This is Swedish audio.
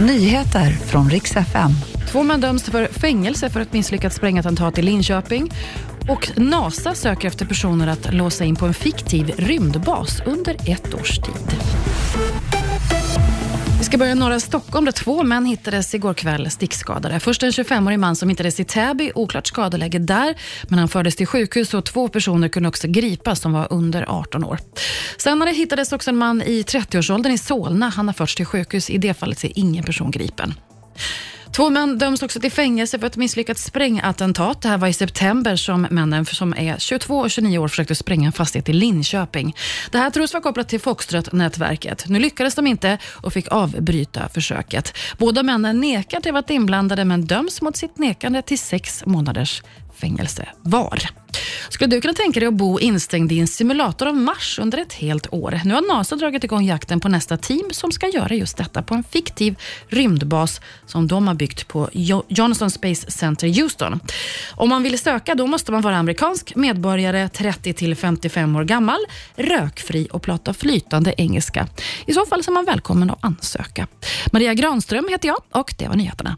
Nyheter från riks FM. Två män döms för fängelse för ett misslyckat sprängattentat i Linköping. Och NASA söker efter personer att låsa in på en fiktiv rymdbas under ett års tid. Vi ska börja i norra Stockholm där två män hittades igår kväll stickskadade. Först en 25-årig man som hittades i Täby, oklart skadeläge där, men han fördes till sjukhus och två personer kunde också gripas som var under 18 år. Senare hittades också en man i 30-årsåldern i Solna. Han har förts till sjukhus. I det fallet är ingen person gripen. Två män döms också till fängelse för ett misslyckat sprängattentat. Det här var i september som männen som är 22 och 29 år försökte spränga en fastighet i Linköping. Det här tros vara kopplat till Foxtrot-nätverket. Nu lyckades de inte och fick avbryta försöket. Båda männen nekar till att varit inblandade men döms mot sitt nekande till sex månaders fängelse var. Skulle du kunna tänka dig att bo instängd i en simulator av Mars under ett helt år? Nu har NASA dragit igång jakten på nästa team som ska göra just detta på en fiktiv rymdbas som de har byggt på Johnson Space Center Houston. Om man vill söka då måste man vara amerikansk medborgare, 30 till 55 år gammal, rökfri och prata flytande engelska. I så fall så är man välkommen att ansöka. Maria Granström heter jag och det var nyheterna.